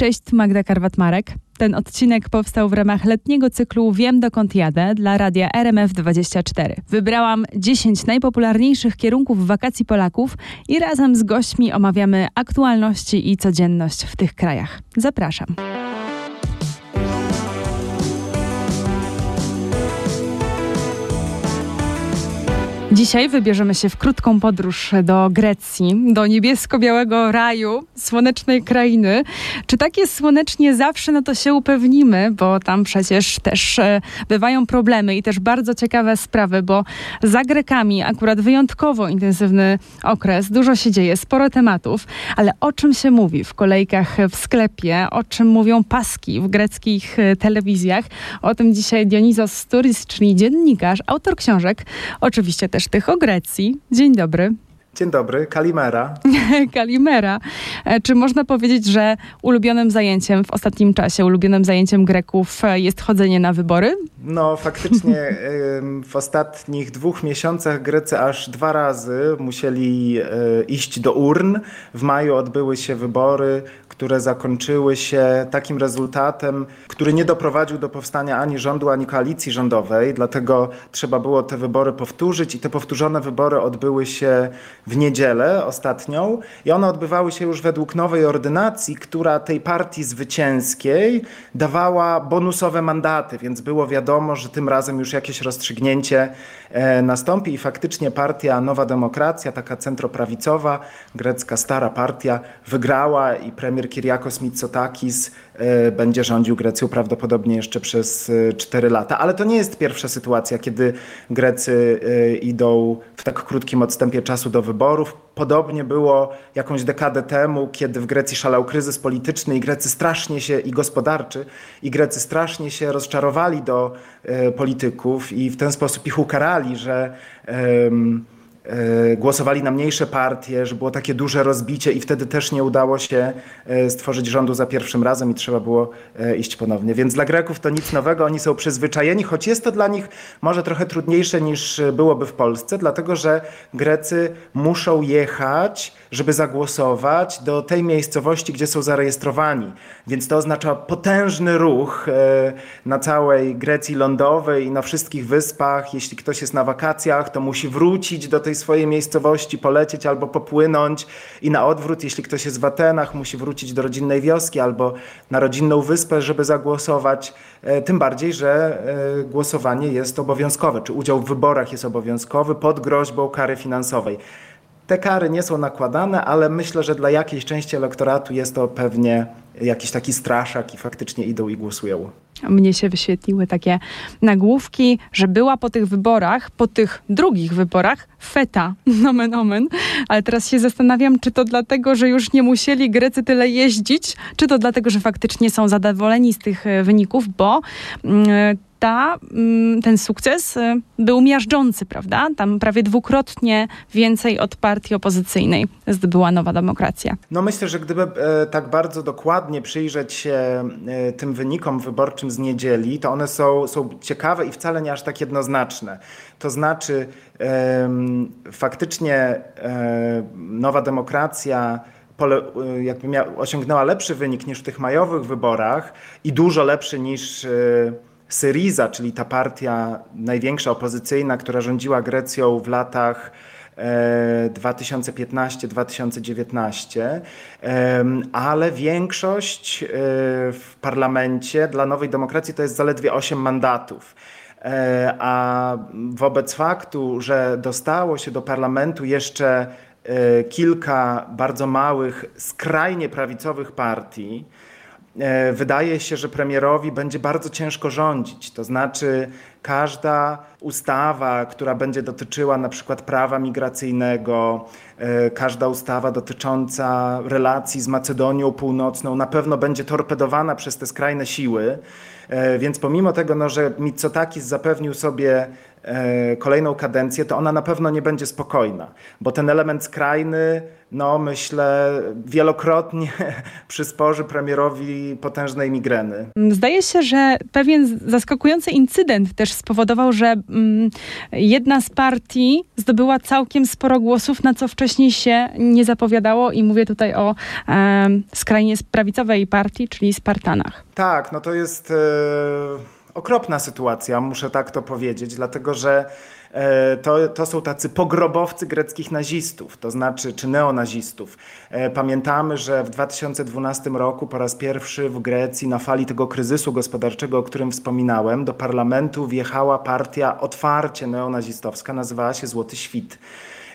Cześć, Magda Karwat-Marek. Ten odcinek powstał w ramach letniego cyklu Wiem dokąd jadę dla radia RMF24. Wybrałam 10 najpopularniejszych kierunków wakacji Polaków i razem z gośćmi omawiamy aktualności i codzienność w tych krajach. Zapraszam. Dzisiaj wybierzemy się w krótką podróż do Grecji, do niebiesko-białego raju, słonecznej krainy. Czy tak jest słonecznie zawsze, no to się upewnimy, bo tam przecież też e, bywają problemy i też bardzo ciekawe sprawy, bo za Grekami akurat wyjątkowo intensywny okres, dużo się dzieje, sporo tematów, ale o czym się mówi w kolejkach w sklepie, o czym mówią paski w greckich e, telewizjach, o tym dzisiaj Dionizos Sturis, czyli dziennikarz, autor książek, oczywiście też tych o Grecji. Dzień dobry. Dzień dobry, Kalimera. Kalimera. E, czy można powiedzieć, że ulubionym zajęciem w ostatnim czasie, ulubionym zajęciem Greków e, jest chodzenie na wybory? No, faktycznie w ostatnich dwóch miesiącach Grecy aż dwa razy musieli e, iść do urn. W maju odbyły się wybory, które zakończyły się takim rezultatem, który nie doprowadził do powstania ani rządu, ani koalicji rządowej. Dlatego trzeba było te wybory powtórzyć i te powtórzone wybory odbyły się w niedzielę ostatnią i one odbywały się już według nowej ordynacji, która tej partii zwycięskiej dawała bonusowe mandaty, więc było wiadomo, że tym razem już jakieś rozstrzygnięcie nastąpi i faktycznie partia Nowa Demokracja, taka centroprawicowa, grecka stara partia, wygrała i premier Kyriakos Mitsotakis e, będzie rządził Grecją prawdopodobnie jeszcze przez 4 e, lata. Ale to nie jest pierwsza sytuacja, kiedy Grecy idą w tak krótkim odstępie czasu do wyborów. Podobnie było jakąś dekadę temu, kiedy w Grecji szalał kryzys polityczny i Grecy strasznie się i gospodarczy, i Grecy strasznie się rozczarowali do e, polityków i w ten sposób ich ukarali, że. Głosowali na mniejsze partie, że było takie duże rozbicie i wtedy też nie udało się e, stworzyć rządu za pierwszym razem i trzeba było e, iść ponownie. Więc dla Greków to nic nowego, oni są przyzwyczajeni, choć jest to dla nich może trochę trudniejsze niż byłoby w Polsce, dlatego że Grecy muszą jechać, żeby zagłosować do tej miejscowości, gdzie są zarejestrowani. Więc to oznacza potężny ruch na całej Grecji lądowej i na wszystkich wyspach. Jeśli ktoś jest na wakacjach, to musi wrócić do tej swojej miejscowości, polecieć albo popłynąć i na odwrót, jeśli ktoś jest w Atenach, musi wrócić do rodzinnej wioski albo na rodzinną wyspę, żeby zagłosować. E, tym bardziej, że e, głosowanie jest obowiązkowe, czy udział w wyborach jest obowiązkowy pod groźbą kary finansowej. Te kary nie są nakładane, ale myślę, że dla jakiejś części elektoratu jest to pewnie jakiś taki straszak i faktycznie idą i głosują. Mnie się wyświetliły takie nagłówki, że była po tych wyborach, po tych drugich wyborach, feta, nomen omen. Ale teraz się zastanawiam, czy to dlatego, że już nie musieli Grecy tyle jeździć, czy to dlatego, że faktycznie są zadowoleni z tych e, wyników, bo mm, ta, mm, ten sukces y, był miażdżący, prawda? Tam prawie dwukrotnie więcej od partii opozycyjnej zdobyła Nowa Demokracja. No myślę, że gdyby e, tak bardzo dokładnie przyjrzeć się e, tym wynikom wyborczym z niedzieli, to one są, są ciekawe i wcale nie aż tak jednoznaczne. To znaczy faktycznie e, Nowa Demokracja jakby miała, osiągnęła lepszy wynik niż w tych majowych wyborach i dużo lepszy niż Syriza, czyli ta partia największa opozycyjna, która rządziła Grecją w latach 2015-2019, e, ale większość e, w parlamencie dla Nowej Demokracji to jest zaledwie 8 mandatów. E, a wobec faktu, że dostało się do parlamentu jeszcze kilka bardzo małych, skrajnie prawicowych partii, wydaje się, że premierowi będzie bardzo ciężko rządzić. To znaczy, każda ustawa, która będzie dotyczyła na przykład prawa migracyjnego, e, każda ustawa dotycząca relacji z Macedonią Północną, na pewno będzie torpedowana przez te skrajne siły. E, więc pomimo tego, no, że Mitsotakis zapewnił sobie e, kolejną kadencję, to ona na pewno nie będzie spokojna, bo ten element skrajny, no myślę, wielokrotnie przysporzy premierowi potężnej migreny. Zdaje się, że pewien zaskakujący incydent też spowodował, że mm, jedna z partii zdobyła całkiem sporo głosów, na co wcześniej się nie zapowiadało i mówię tutaj o e, skrajnie prawicowej partii, czyli Spartanach. Tak, no to jest... E okropna sytuacja, muszę tak to powiedzieć, dlatego że e, to, to są tacy pogrobowcy greckich nazistów, to znaczy, czy neonazistów. E, pamiętamy, że w 2012 roku po raz pierwszy w Grecji na fali tego kryzysu gospodarczego, o którym wspominałem, do parlamentu wjechała partia otwarcie neonazistowska, nazywała się Złoty Świt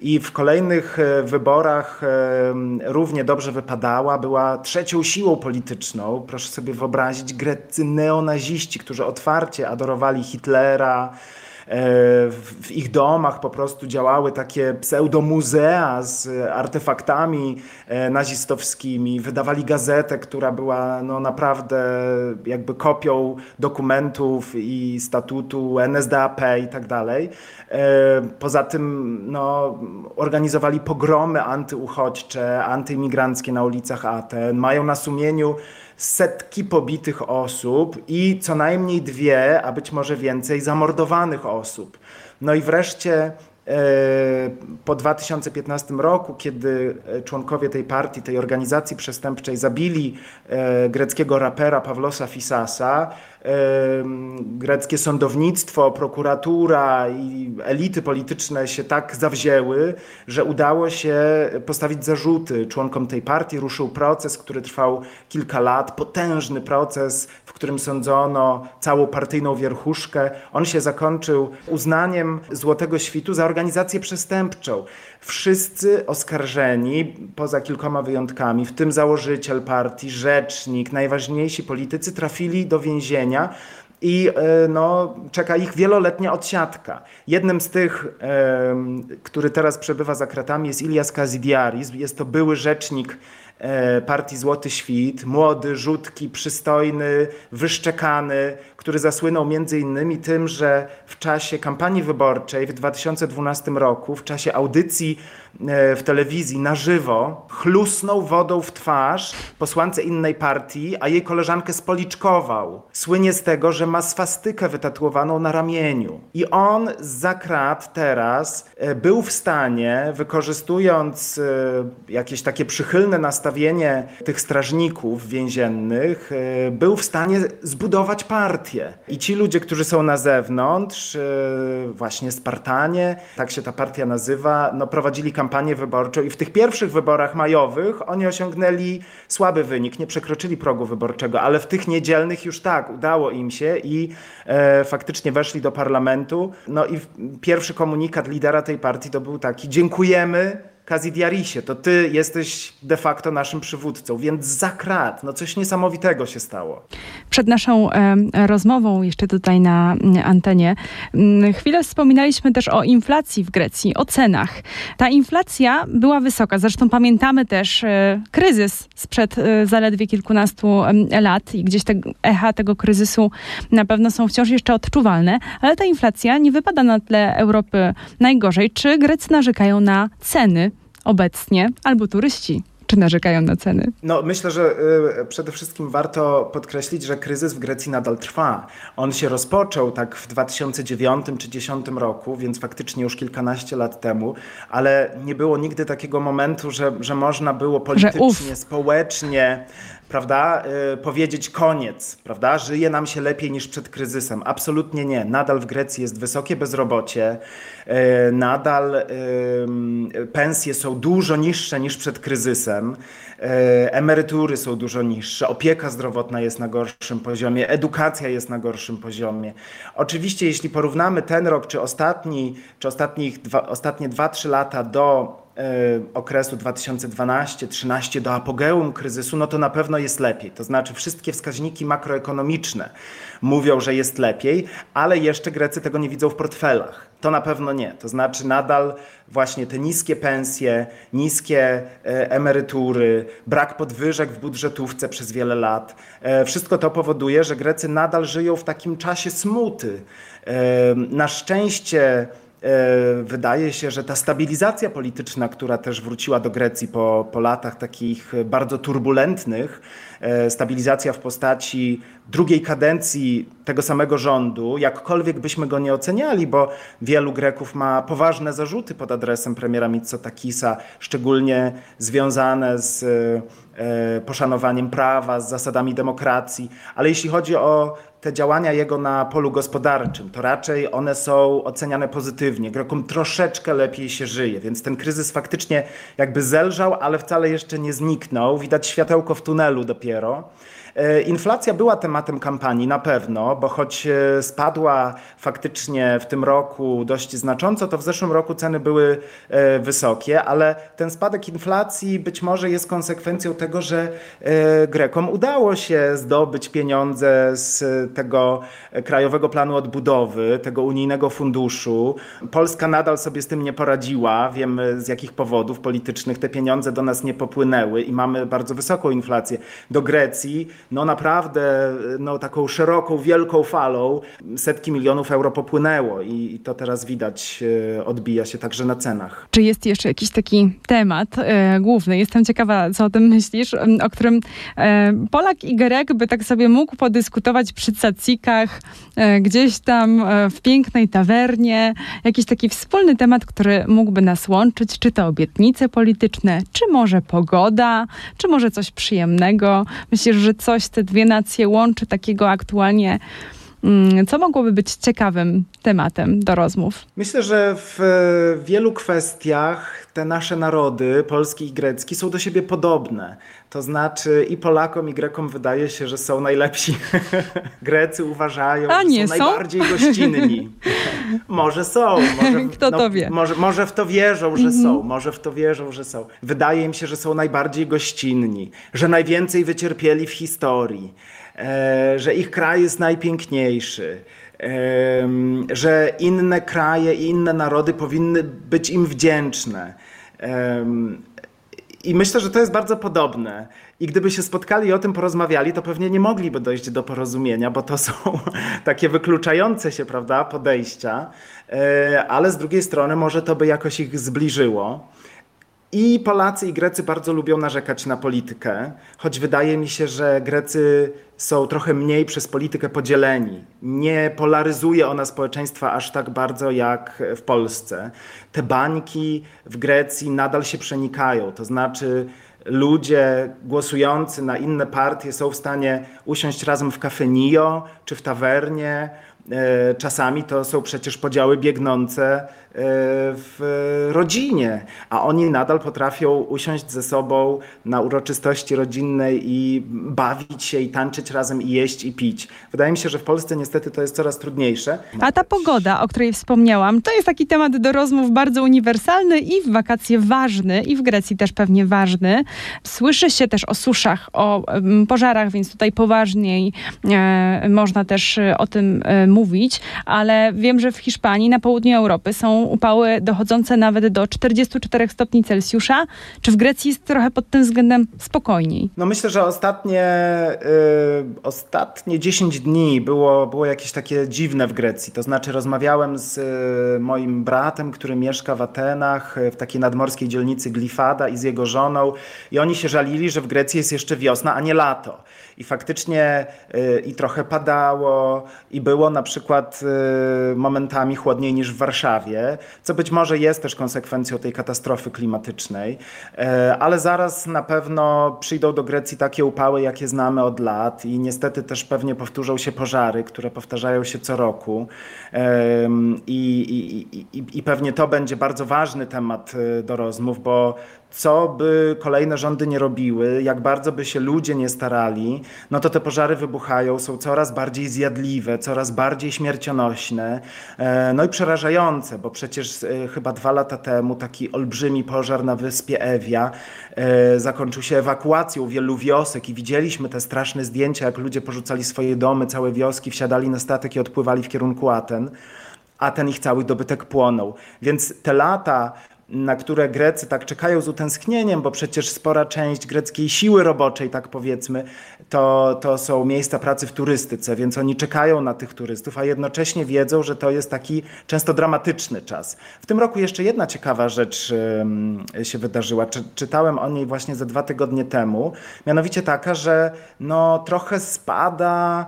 i w kolejnych e, wyborach e, równie dobrze wypadała, była trzecią siłą polityczną. Proszę sobie wyobrazić, greccy neonaziści, którzy otwarcie adorowali Hitlera, w ich domach po prostu działały takie pseudomuzea z artefaktami e, nazistowskimi. Wydawali gazetę, która była no naprawdę jakby kopią dokumentów i statutu NSDAP i tak dalej. E, poza tym no, organizowali pogromy antyuchodźcze, antyimigranckie na ulicach Aten. Mają na sumieniu setki pobitych osób i co najmniej dwie, a być może więcej, zamordowanych osób. No i wreszcie e, po 2015 roku, kiedy e, członkowie tej partii, tej organizacji przestępczej zabili e, greckiego rapera Pawlosa Fisasa, greckie sądownictwo, prokuratura i elity polityczne się tak zawzięły, że udało się postawić zarzuty członkom tej partii. Ruszył proces, który trwał kilka lat, potężny proces, w którym sądzono całą partyjną wierchuszkę. On się zakończył uznaniem Złotego Świtu za organizację przestępczą. Wszyscy oskarżeni, poza kilkoma wyjątkami, w tym założyciel partii, rzecznik, najważniejsi politycy, trafili do więzienia i e, no, czeka ich wieloletnia odsiadka. Jednym z tych, który teraz przebywa za kratami, jest Ilias Kazidiaris. Jest to były rzecznik e, partii Złoty Świt, młody, rzutki, przystojny, wyszczekany, który zasłynął między innymi tym, że w czasie kampanii wyborczej w 2012 roku, w czasie audycji e, w telewizji na żywo, chlusnął wodą w twarz posłance innej partii, a jej koleżankę spoliczkował. Słynie z tego, że ma swastykę wytatuowaną na ramieniu. I on za krat teraz e, był w stanie, wykorzystując e, jakieś takie przychylne nastawienie tych strażników więziennych, był w stanie zbudować partię. I ci ludzie, którzy są na zewnątrz, y, właśnie Spartanie, tak się ta partia nazywa, no prowadzili kampanię wyborczą i w tych pierwszych wyborach majowych oni osiągnęli słaby wynik, nie przekroczyli progu wyborczego, ale w tych niedzielnych już tak, udało im się i e, faktycznie weszli do parlamentu. No i pierwszy komunikat lidera tej partii to był taki: dziękujemy Kazidiarisie, to ty jesteś de facto naszym przywódcą, więc za krat, no coś niesamowitego się stało. Przed naszą e, rozmową jeszcze tutaj na antenie chwilę wspominaliśmy też o inflacji w Grecji, o cenach. Ta inflacja była wysoka, zresztą pamiętamy też e, kryzys sprzed e, zaledwie kilkunastu lat i gdzieś te echa tego kryzysu na pewno są wciąż jeszcze odczuwalne, ale ta inflacja nie wypada na tle Europy najgorzej. Czy Grecy narzekają na ceny? Obecnie, albo turyści czy narzekają na ceny? No, myślę, że y, przede wszystkim warto podkreślić, że kryzys w Grecji nadal trwa. On się rozpoczął tak w 2009 czy 2010 roku, więc faktycznie już kilkanaście lat temu, ale nie było nigdy takiego momentu, że, że można było politycznie, społecznie prawda, y, powiedzieć koniec, prawda, żyje nam się lepiej niż przed kryzysem. Absolutnie nie. Nadal w Grecji jest wysokie bezrobocie, y, nadal y, pensje są dużo niższe niż przed kryzysem, emerytury są dużo niższe, opieka zdrowotna jest na gorszym poziomie, edukacja jest na gorszym poziomie. Oczywiście, jeśli porównamy ten rok czy ostatni, czy ostatnich dwa, ostatnie 2-3 lata do okresu 2012-13 do apogeum kryzysu, no to na pewno jest lepiej. To znaczy wszystkie wskaźniki makroekonomiczne mówią, że jest lepiej, ale jeszcze Grecy tego nie widzą w portfelach. To na pewno nie. To znaczy nadal właśnie te niskie pensje, niskie e, emerytury, brak podwyżek w budżetówce przez wiele lat. E, wszystko to powoduje, że Grecy nadal żyją w takim czasie smuty. E, na szczęście wydaje się, że ta stabilizacja polityczna, która też wróciła do Grecji po, po latach takich bardzo turbulentnych, E, stabilizacja w postaci drugiej kadencji tego samego rządu, jakkolwiek byśmy go nie oceniali, bo wielu Greków ma poważne zarzuty pod adresem premiera Mitsotakisa, szczególnie związane z e, poszanowaniem prawa, z zasadami demokracji, ale jeśli chodzi o te działania jego na polu gospodarczym, to raczej one są oceniane pozytywnie. Grekom troszeczkę lepiej się żyje, więc ten kryzys faktycznie jakby zelżał, ale wcale jeszcze nie zniknął. Widać światełko w tunelu dopiero. E, inflacja była tematem kampanii na pewno, bo choć e, spadła faktycznie w tym roku dość znacząco, to w zeszłym roku ceny były e, wysokie, ale ten spadek inflacji być może jest konsekwencją tego, że Grekom udało się zdobyć pieniądze z tego Krajowego Planu Odbudowy, tego unijnego funduszu. Polska nadal sobie z tym nie poradziła. Wiemy z jakich powodów politycznych te pieniądze do nas nie popłynęły i mamy bardzo wysoką inflację. Do Grecji no naprawdę no, taką szeroką, wielką falą setki milionów euro popłynęło i, to teraz widać, e, odbija się także na cenach. Czy jest jeszcze jakiś taki temat e, główny? Jestem ciekawa, co o tym myślisz, o którym e, Polak i Grek by tak sobie mógł podyskutować przy cacikach, e, gdzieś tam e, w pięknej tawernie. Jakiś taki wspólny temat, który mógłby nas łączyć, czy to obietnice polityczne, czy może pogoda, czy może coś przyjemnego. Myślisz, że coś coś te dwie nacje łączy takiego aktualnie, co mogłoby być ciekawym tematem do rozmów? Myślę, że w wielu kwestiach te nasze narody, polski i grecki, są do siebie podobne. To znaczy i Polakom, i Grekom wydaje się, że są najlepsi. Grecy uważają, A, że są, są, najbardziej gościnni. może są. Może, Kto no, to wie? Może, może w to wierzą, że są. Mhm. Może w to wierzą, że są. Wydaje im się, że są najbardziej gościnni, że najwięcej wycierpieli w historii, e, że ich kraj jest najpiękniejszy że inne kraje i inne narody powinny być im wdzięczne. I myślę, że to jest bardzo podobne. I gdyby się spotkali i o tym porozmawiali, to pewnie nie mogliby dojść do porozumienia, bo to są takie wykluczające się, prawda, podejścia. E, ale z drugiej strony może to by jakoś ich zbliżyło. I Polacy i Grecy bardzo lubią narzekać na politykę, choć wydaje mi się, że Grecy są trochę mniej przez politykę podzieleni. Nie polaryzuje ona społeczeństwa aż tak bardzo jak w Polsce. Te bańki w Grecji nadal się przenikają, to znaczy ludzie głosujący na inne partie są w stanie usiąść razem w kafenio czy w tawernie. E, czasami to są przecież podziały biegnące w rodzinie, a oni nadal potrafią usiąść ze sobą na uroczystości rodzinnej i bawić się i tańczyć razem i jeść i pić. Wydaje mi się, że w Polsce niestety to jest coraz trudniejsze. A ta pogoda, o której wspomniałam, to jest taki temat do rozmów bardzo uniwersalny i w wakacje ważny i w Grecji też pewnie ważny. Słyszy się też o suszach, o pożarach, więc tutaj poważniej e, można też e, o tym e, mówić, ale wiem, że w Hiszpanii, na południu Europy są upały dochodzące nawet do 44 stopni Celsjusza. Czy w Grecji jest trochę pod tym względem spokojniej? No myślę, że ostatnie, y, ostatnie 10 dni było, było jakieś takie dziwne w Grecji. To znaczy rozmawiałem z y, moim bratem, który mieszka w Atenach, w takiej nadmorskiej dzielnicy Glifada i z jego żoną i oni się żalili, że w Grecji jest jeszcze wiosna, a nie lato. I faktycznie y, i trochę padało, i było na przykład y, momentami chłodniej niż w Warszawie, co być może jest też konsekwencją tej katastrofy klimatycznej, e, ale zaraz na pewno przyjdą do Grecji takie upały, jakie znamy od lat, i niestety też pewnie powtórzą się pożary, które powtarzają się co roku. I, i, i, i pewnie to będzie bardzo ważny temat y, do rozmów, bo co by kolejne rządy nie robiły, jak bardzo by się ludzie nie starali, no to te pożary wybuchają, są coraz bardziej zjadliwe, coraz bardziej śmiercionośne, e, no i przerażające, bo przecież e, chyba dwa lata temu taki olbrzymi pożar na wyspie Ewia e, zakończył się ewakuacją wielu wiosek i widzieliśmy te straszne zdjęcia, jak ludzie porzucali swoje domy, całe wioski, wsiadali na statek i odpływali w kierunku Aten a ten ich cały dobytek płonął. Więc te lata na które Grecy tak czekają z utęsknieniem, bo przecież spora część greckiej siły roboczej, tak powiedzmy, to, to są miejsca pracy w turystyce, więc oni czekają na tych turystów, a jednocześnie wiedzą, że to jest taki często dramatyczny czas. W tym roku jeszcze jedna ciekawa rzecz się wydarzyła. Czytałem o niej właśnie ze dwa tygodnie temu, mianowicie taka, że no, trochę spada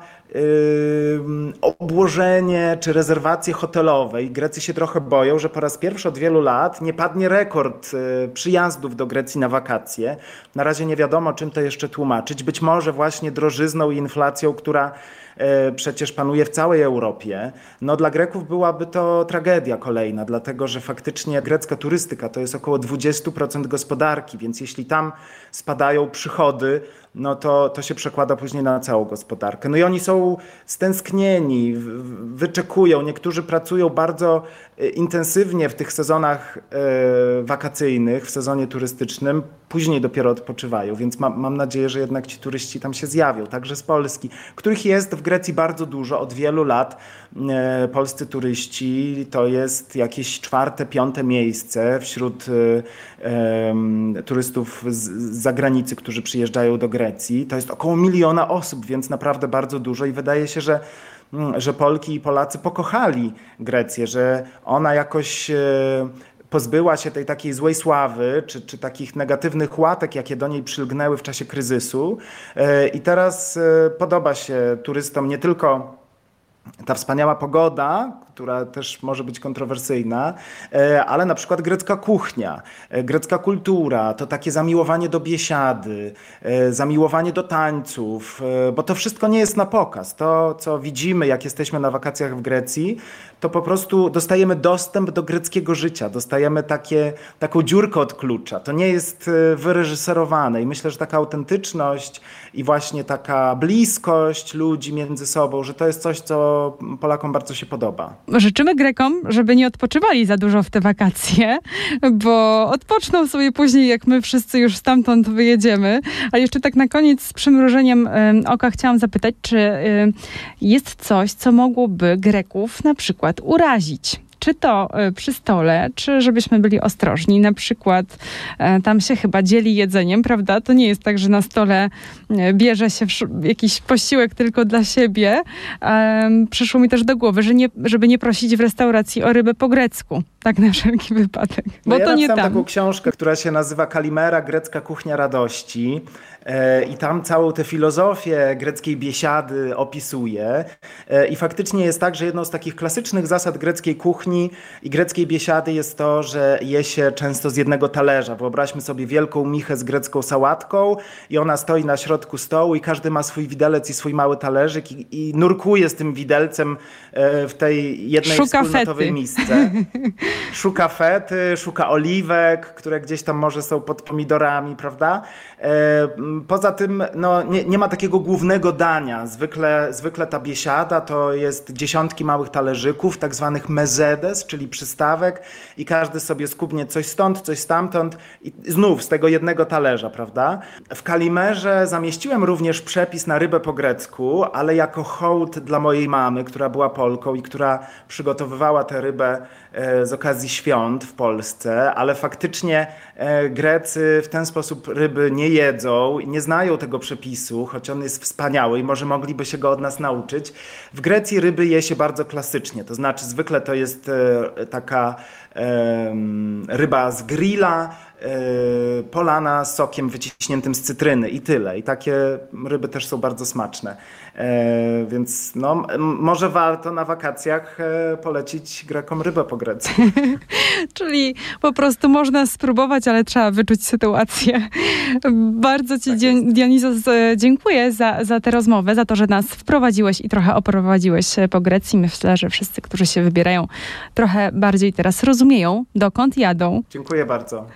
obłożenie czy rezerwacje hotelowe i Grecy się trochę boją, że po raz pierwszy od wielu lat nie padnie rekord y, przyjazdów do Grecji na wakacje. Na razie nie wiadomo, czym to jeszcze tłumaczyć. Być może właśnie drożyzną i inflacją, która przecież panuje w całej Europie, no dla Greków byłaby to tragedia kolejna, dlatego że faktycznie grecka turystyka to jest około 20% gospodarki, więc jeśli tam spadają przychody, no to, to się przekłada później na całą gospodarkę. No i oni są stęsknieni, wyczekują. Niektórzy pracują bardzo e, intensywnie w tych sezonach e, wakacyjnych, w sezonie turystycznym, później dopiero odpoczywają, więc mam, mam nadzieję, że jednak ci turyści tam się zjawią, także z Polski, których jest w Grecji bardzo dużo, od wielu lat e, polscy turyści to jest jakieś czwarte, piąte miejsce wśród turystów z, zagranicy, którzy przyjeżdżają do Grecji. To jest około miliona osób, więc naprawdę bardzo dużo i wydaje się, że że Polki i Polacy pokochali Grecję, że ona jakoś e, pozbyła się tej takiej złej sławy, czy, czy takich negatywnych łatek, jakie do niej przylgnęły w czasie kryzysu. E, I teraz e, podoba się turystom nie tylko ta wspaniała pogoda, która też może być kontrowersyjna, e, ale na przykład grecka kuchnia, e, grecka kultura, to takie zamiłowanie do biesiady, e, zamiłowanie do tańców, bo to wszystko nie jest na pokaz. To, co widzimy, jak jesteśmy na wakacjach w Grecji, to po prostu dostajemy dostęp do greckiego życia, dostajemy takie, taką dziurkę od klucza. To nie jest wyreżyserowane i myślę, że taka autentyczność i właśnie taka bliskość ludzi między sobą, że to jest coś, co Polakom bardzo się podoba życzymy Grekom, żeby nie odpoczywali za dużo w te wakacje, bo odpoczną sobie później, jak my wszyscy już stamtąd wyjedziemy. A jeszcze tak na koniec z przymrużeniem oka chciałam zapytać, czy jest coś, co mogłoby Greków na przykład urazić? Czy to e, przy stole, czy żebyśmy byli ostrożni. Na przykład e, tam się chyba dzieli jedzeniem, prawda? To nie jest tak, że na stole e, bierze się jakiś posiłek tylko dla siebie. Przyszło mi też do głowy, że nie, żeby nie prosić w restauracji o rybę po grecku. Tak na wszelki wypadek. Bo no ja to nie tam. taką książkę, która się nazywa Kalimera, grecka kuchnia radości. I tam całą tę filozofię greckiej biesiady opisuje. I faktycznie jest tak, że jedną z takich klasycznych zasad greckiej kuchni i greckiej biesiady jest to, że je się często z jednego talerza. Wyobraźmy sobie wielką michę z grecką sałatką i ona stoi na środku stołu i każdy ma swój widelec i swój mały talerzyk i, i nurkuje z tym widelcem e, w tej jednej szuka wspólnotowej fety. misce. Szuka fety, szuka oliwek, które gdzieś tam może są pod pomidorami, prawda? Poza tym no, nie, nie, ma takiego głównego dania. Zwykle, zwykle ta biesiada to jest dziesiątki małych talerzyków, tak zwanych mezedes, czyli przystawek i każdy sobie skubnie coś stąd, coś stamtąd i znów z tego jednego talerza, prawda? W Kalimerze zamieściłem również przepis na rybę po grecku, ale jako hołd dla mojej mamy, która była Polką i która przygotowywała tę rybę e, z okazji świąt w Polsce, ale faktycznie e, Grecy w ten sposób ryby nie jedzą, nie znają tego przepisu, choć on jest wspaniały i może mogliby się go od nas nauczyć. W Grecji ryby je się bardzo klasycznie, to znaczy zwykle to jest taka ryba z grilla, e, polana sokiem wyciśniętym z cytryny i tyle. I takie ryby też są bardzo smaczne. E, więc no, może warto na wakacjach e, polecić Grekom rybę po grecku. Czyli po prostu można spróbować, ale trzeba wyczuć sytuację. Bardzo Ci, tak Dionizos, dziękuję za, za tę rozmowę, za to, że nas wprowadziłeś i trochę oprowadziłeś po Grecji. Myślę, że wszyscy, którzy się wybierają, trochę bardziej teraz rozumieją, dokąd jadą. Dziękuję bardzo.